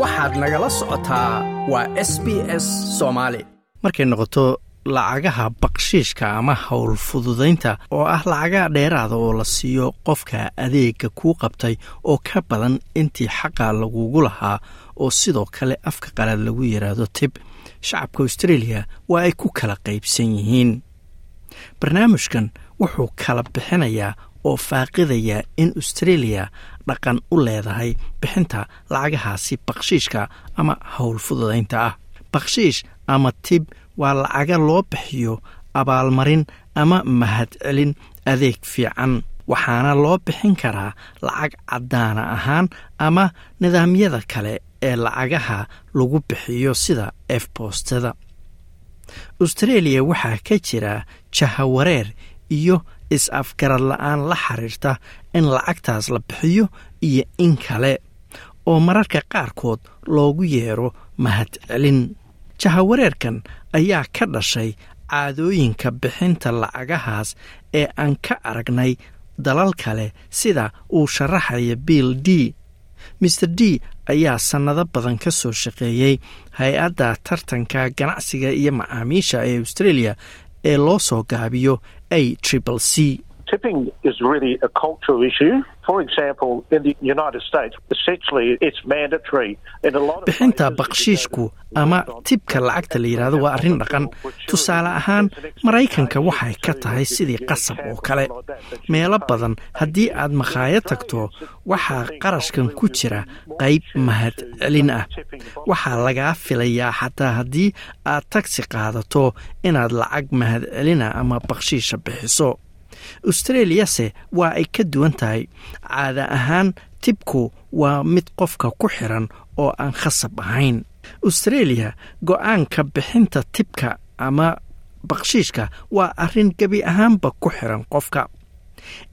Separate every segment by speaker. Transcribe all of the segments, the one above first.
Speaker 1: waxaad nagala socotaa waa s b s soomaali
Speaker 2: markay noqoto lacagaha bakshiishka ama howl fududaynta oo ah lacagaha dheeraada oo la siiyo qofka adeega kuu qabtay oo ka badan intii xaqa lagugu lahaa oo sidoo kale afka qalaad lagu yidhaahdo tib shacabka australia waa ay ku kala qaybsan yihiin. Barnaamijkan wuxuu kala bixinayaa oo faaqidayaa in australia dhaqan u leedahay bixinta lacagahaasi bakshiishka ama howl fududaynta ah. Bakshiish ama tib waa lacaga loo bixiyo abaalmarin ama mahadcelin adeeg fiican waxaana loo bixin karaa lacag caddaana ahaan ama nidaamyada kale ee lacagaha lagu bixiyo sida efboostada australia waxaa ka jira jahawareer iyo is-afgarad la'aan la xiriirta in lacagtaas la bixiyo iyo in kale oo mararka qaarkood loogu yeero mahadcelin jahawareerkan ayaa ka dhashay caadooyinka bixinta lacagahaas ee aan ka aragnay dalal kale sida uu sharaxaya bill d. Maer d ayaa sannado badan ka soo shaqeeyey hay'adda tartanka ganacsiga iyo macaamiisha ee australia ee loo soo gaabiyo a triple c bixinta bakshiishku ama tibka lacagta la yidhaahdo waa arrin dhaqan. tusaale ahaan maraykanka waxay ka tahay sidii qasab oo kale. meelo badan haddii aad makhaayad tagto waxaa qarashkan ku jira qayb mahadcelin ah waxaa lagaa filayaa xataa haddii aad tagsi qaadato inaad lacag mahadcelina ama bakshiisha bixiso australiyase waa ay ka duwan tahay caada ahaan tibku waa mid qofka ku xiran oo aan khasab ahayn. Australia go'aanka bixinta tibka ama bakshiishka waa arrin gebi ahaanba ku xiran qofka.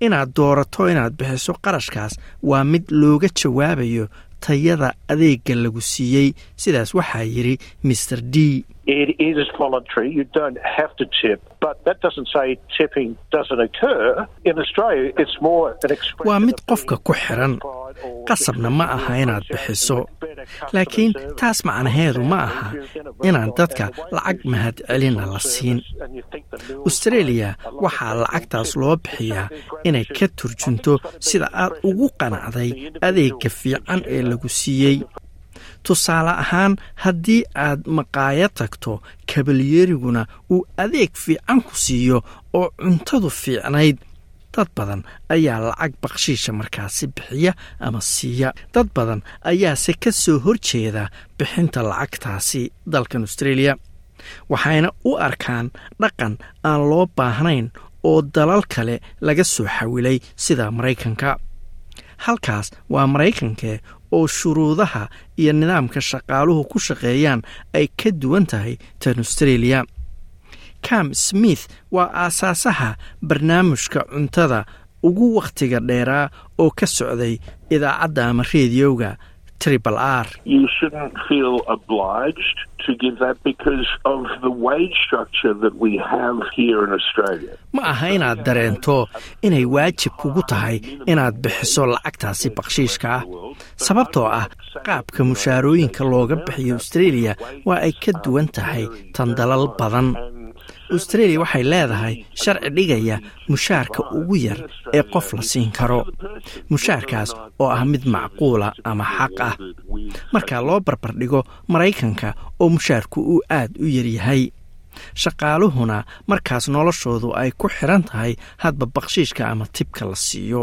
Speaker 2: Inaad doorato inaad bixiso qarashkaas waa mid looga jawaabayo tayada adeega lagu siiyey. Sidaas waxaa yidhi maer d. Waa mid qofka ku xiran. qasabna ma aha inaad bixiso. Laakiin taas macnaheedu ma aha. Inaan dadka lacag mahadcelina la siin australia waxaa lacagtaas loo bixiyaa inay ka turjunto sida aad ugu qanacday adeega fiican ee lagu siiyey tusaale ahaan haddii aad maqaayad tagto kabalyeeriguna uu adeeg fiican ku siiyo oo cuntadu fiicnayd dad badan ayaa lacag bakshiisha markaasi bixiya ama siiya. Dad badan ayaase ka soo horjeeda bixinta lacagtaasi dalkan australia waxayna u arkaan dhaqan aan loo baahnayn oo dalal kale laga soo xawilay sida maraykanka. Halkaas waa maraykanke oo shuruudaha iyo nidaamka shaqaaluhu ku shaqeeyaan ay ka duwan tahay tan australia. Cam smith waa aasaasaha barnaamijka cuntada ugu wakhtiga dheeraa oo ka socday idaacadda ama reediyowga tribal r. Ma aha inaad dareento inay waajib kugu tahay inaad bixiso lacagtaasi bakshiishka ah. Sababtoo ah qaabka mushaarooyinka looga bixiyo australia waa ay ka duwan tahay tan dalal badan australia waxay leedahay sharci dhigaya mushaarka ugu yar ee qof la siin karo. Mushaarkaas oo ah mid macquula ama xaq ah. Marka loo barbardhigo maraykanka oo mushaarku uu aad u yaryahay shaqaaluhuna markaas noloshoodu ay ku xiran tahay hadba bakshiishka ama tibka la siiyo.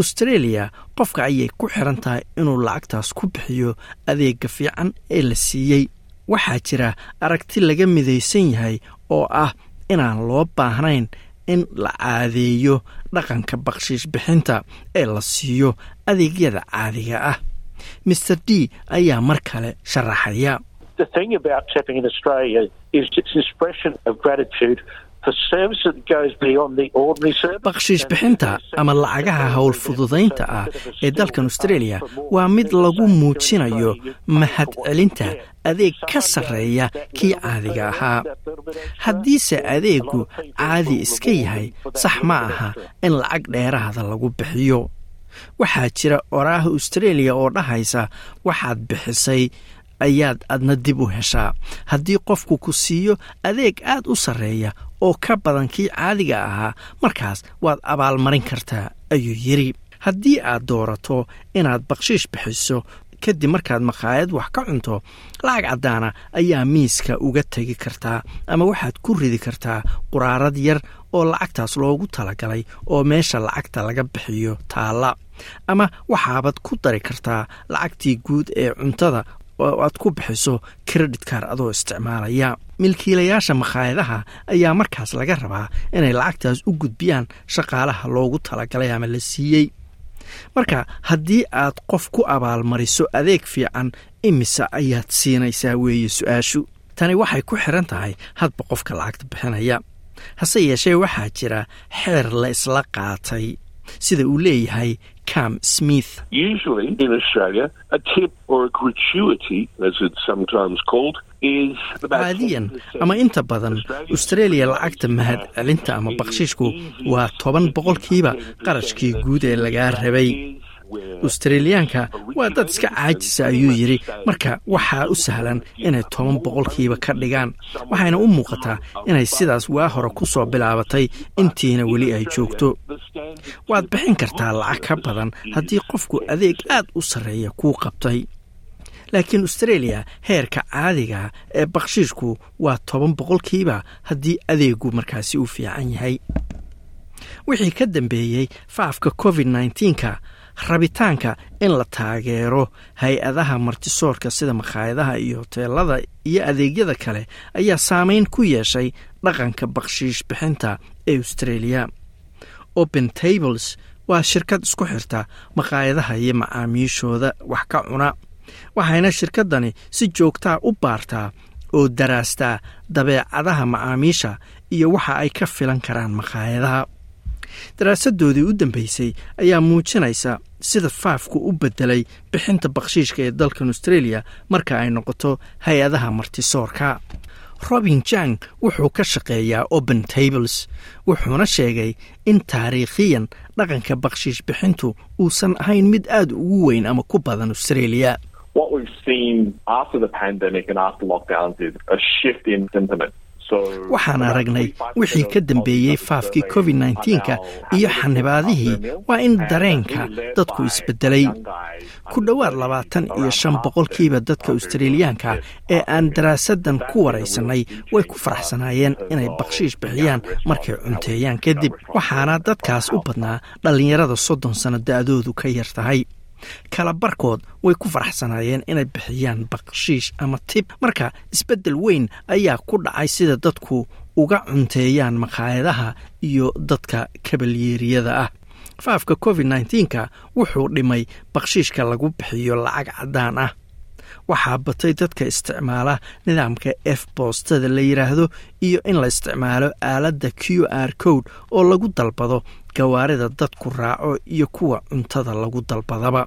Speaker 2: Australia qofka ayay ku xiran tahay inuu lacagtaas ku bixiyo adeega fiican ee la siiyey waxaa jira aragti laga midaysan yahay oo ah inaan loo baahnayn in la caadeeyo dhaqanka bakshiish bixinta ee la siiyo adeegyada caadiga ah. Maer d ayaa mar kale sharaxaya. Bakshiish bixinta ama lacagaha howl fududaynta ah ee dalkan australia waa mid lagu muujinayo mahadcelinta adeeg ka sarreeya kii caadiga ahaa haddiise adeegu caadi iska yahay sax ma aha in lacag dheeraada lagu bixiyo. Waxaa jira oraaha australia oo dhahaysa waxaad bixisay ayaad adna dib u heshaa. Haddii qofku ku siiyo adeeg aad u sarreeya oo ka badan kii caadiga ahaa markaas waad abaalmarin kartaa ayuu yidhi. Haddii aad doorato inaad bakshiish bixiso kadib markaad makhaayad wax ka cunto lacag caddaana ayaa miiska uga tegi kartaa ama waxaad ku ridi kartaa quraarad yar oo lacagtaas loogu talagalay oo meesha lacagta laga bixiyo taalla. Ama waxaabad ku dari kartaa lacagtii guud ee cuntada oo aad ku bixiso credit kar adoo isticmaalaya. Milkiilayaasha makhaayadaha ayaa markaas laga rabaa inay lacagtaas u gudbiyaan shaqaalaha loogu talagalay ama la siiyey marka haddii aad qof ku abaalmariso adeeg fiican imise ayaad siinaysaa weeye su'aashu tani waxay ku xiran tahay hadba qofka lacagta bixinaya. Hase yeeshee waxaa jira xeer la isla qaatay sida uu leeyahay cam smith caadiyan ama inta badan australia lacagta mahad celinta ama bakshiishku waa toban boqolkiiba qarashkii guud ee lagaa rabay australiyaanka waa dad iska caajisa ayuu yidhi marka waxaa u sahlan inay toban boqolkiiba ka dhigaan waxayna u muuqataa inay sidaas waa hore ku soo bilaabatay intiina weli ay joogto. Waad bixin kartaa lacag ka badan haddii qofku adeeg aad u sarreeya kuu qabtay. Laakiin australia heerka caadiga ee bakshiishku waa toban boqolkiiba haddii adeegu markaasi u fiican yahay. Wixii ka dambeeyey faafka covid nneteen-ka rabitaanka in la taageero hay'adaha martisoorka sida makhaayadaha iyo hoteelada iyo adeegyada kale ayaa saameyn ku yeeshay dhaqanka bakshiish bixinta ee australia. Open tables waa shirkad isku xirta makhaayadaha iyo macaamiishooda wax ka cuna waxayna shirkaddani si joogtaa u baartaa oo daraastaa dabeecadaha macaamiisha iyo waxa ay ka filan karaan makhaayadaha daraasadoodii u dambeysay ayaa muujinaysa sida faafku u bedelay bixinta bakshiishka ee dalkan australia marka ay noqoto hay'adaha martisoorka. Robin jang wuxuu ka shaqeeyaa open tables wuxuuna sheegay in taariikhiyan dhaqanka bakshiish bixintu uusan ahayn mid aad ugu weyn ama ku badan australia waxaan aragnay wixii ka dambeeyey faafkii covid nneteen-ka iyo xanibaadihii waa in dareenka dadku isbedelay. ku dhowaad labaatan iyo shan boqolkiiba dadka australiyaanka ee aan daraasadan ku waraysanay way ku faraxsanaayeen inay bakshiish bixiyaan markay cunteeyaan kadib. Waxaana dadkaas u badnaa dhallinyarada soddon sanno da-doodu ka yar tahay kala barkood way ku faraxsanaayeen inay bixiyaan bakshiish ama tib marka isbeddel weyn ayaa ku dhacay sida dadku uga cunteeyaan makhaayadaha iyo dadka kabalyeeriyada ah. Faafka covid nneteen-ka wuxuu dhimay bakshiishka lagu bixiyo lacag caddaan ah. Waxaa batay dadka isticmaala nidaamka f boostada la yidhaahdo iyo in la isticmaalo aaladda q r code oo lagu dalbado gawaarida dadku raaco iyo kuwa cuntada lagu dalbadaba.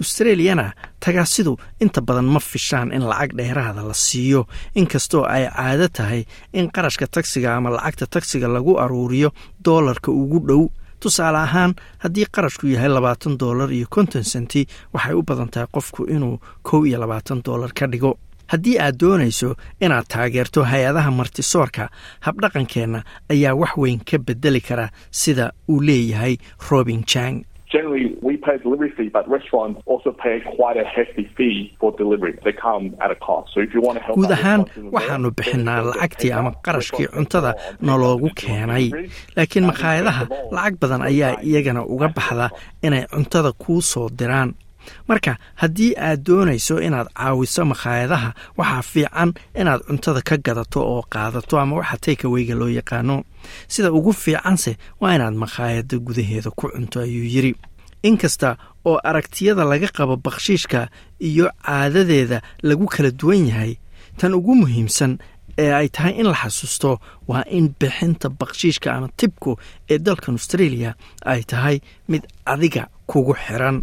Speaker 2: Australiyana tagaasidu inta badan ma fishaan in lacag dheeraada la siiyo inkastoo ay caado tahay in qarashka tagsiga ama lacagta tagsiga lagu aruuriyo doolarka ugu dhow. Tusaale ahaan haddii qarashku yahay labaatan doolar iyo konton senti waxay u badan tahay qofku inuu kow iyo labaatan doolar ka dhigo haddii aad doonayso inaad taageerto hay'adaha martisoorka habdhaqankeenna ayaa wax weyn ka bedeli kara sida uu leeyahay robin jang guud ahaan waxaanu bixinaa lacagtii ama qarashkii cuntada naloogu keenay. Laakiin makhaayadaha lacag badan ayaa iyagana uga baxda inay cuntada kuu soo diraan marka haddii aad doonayso inaad caawiso makhaayadaha waxaa fiican inaad cuntada ka gadato oo qaadato ama waxa taykaweyga loo yaqaano. Sida ugu fiicanse waa inaad makhaayada gudaheeda ku cunto ayuu yidri inkasta oo aragtiyada laga qabo bakshiishka iyo caadadeeda lagu kala duwan yahay tan ugu muhiimsan ee ay tahay in la xasuusto waa in bixinta bakshiishka ama tibku ee dalkan australia ay tahay mid adiga kugu xiran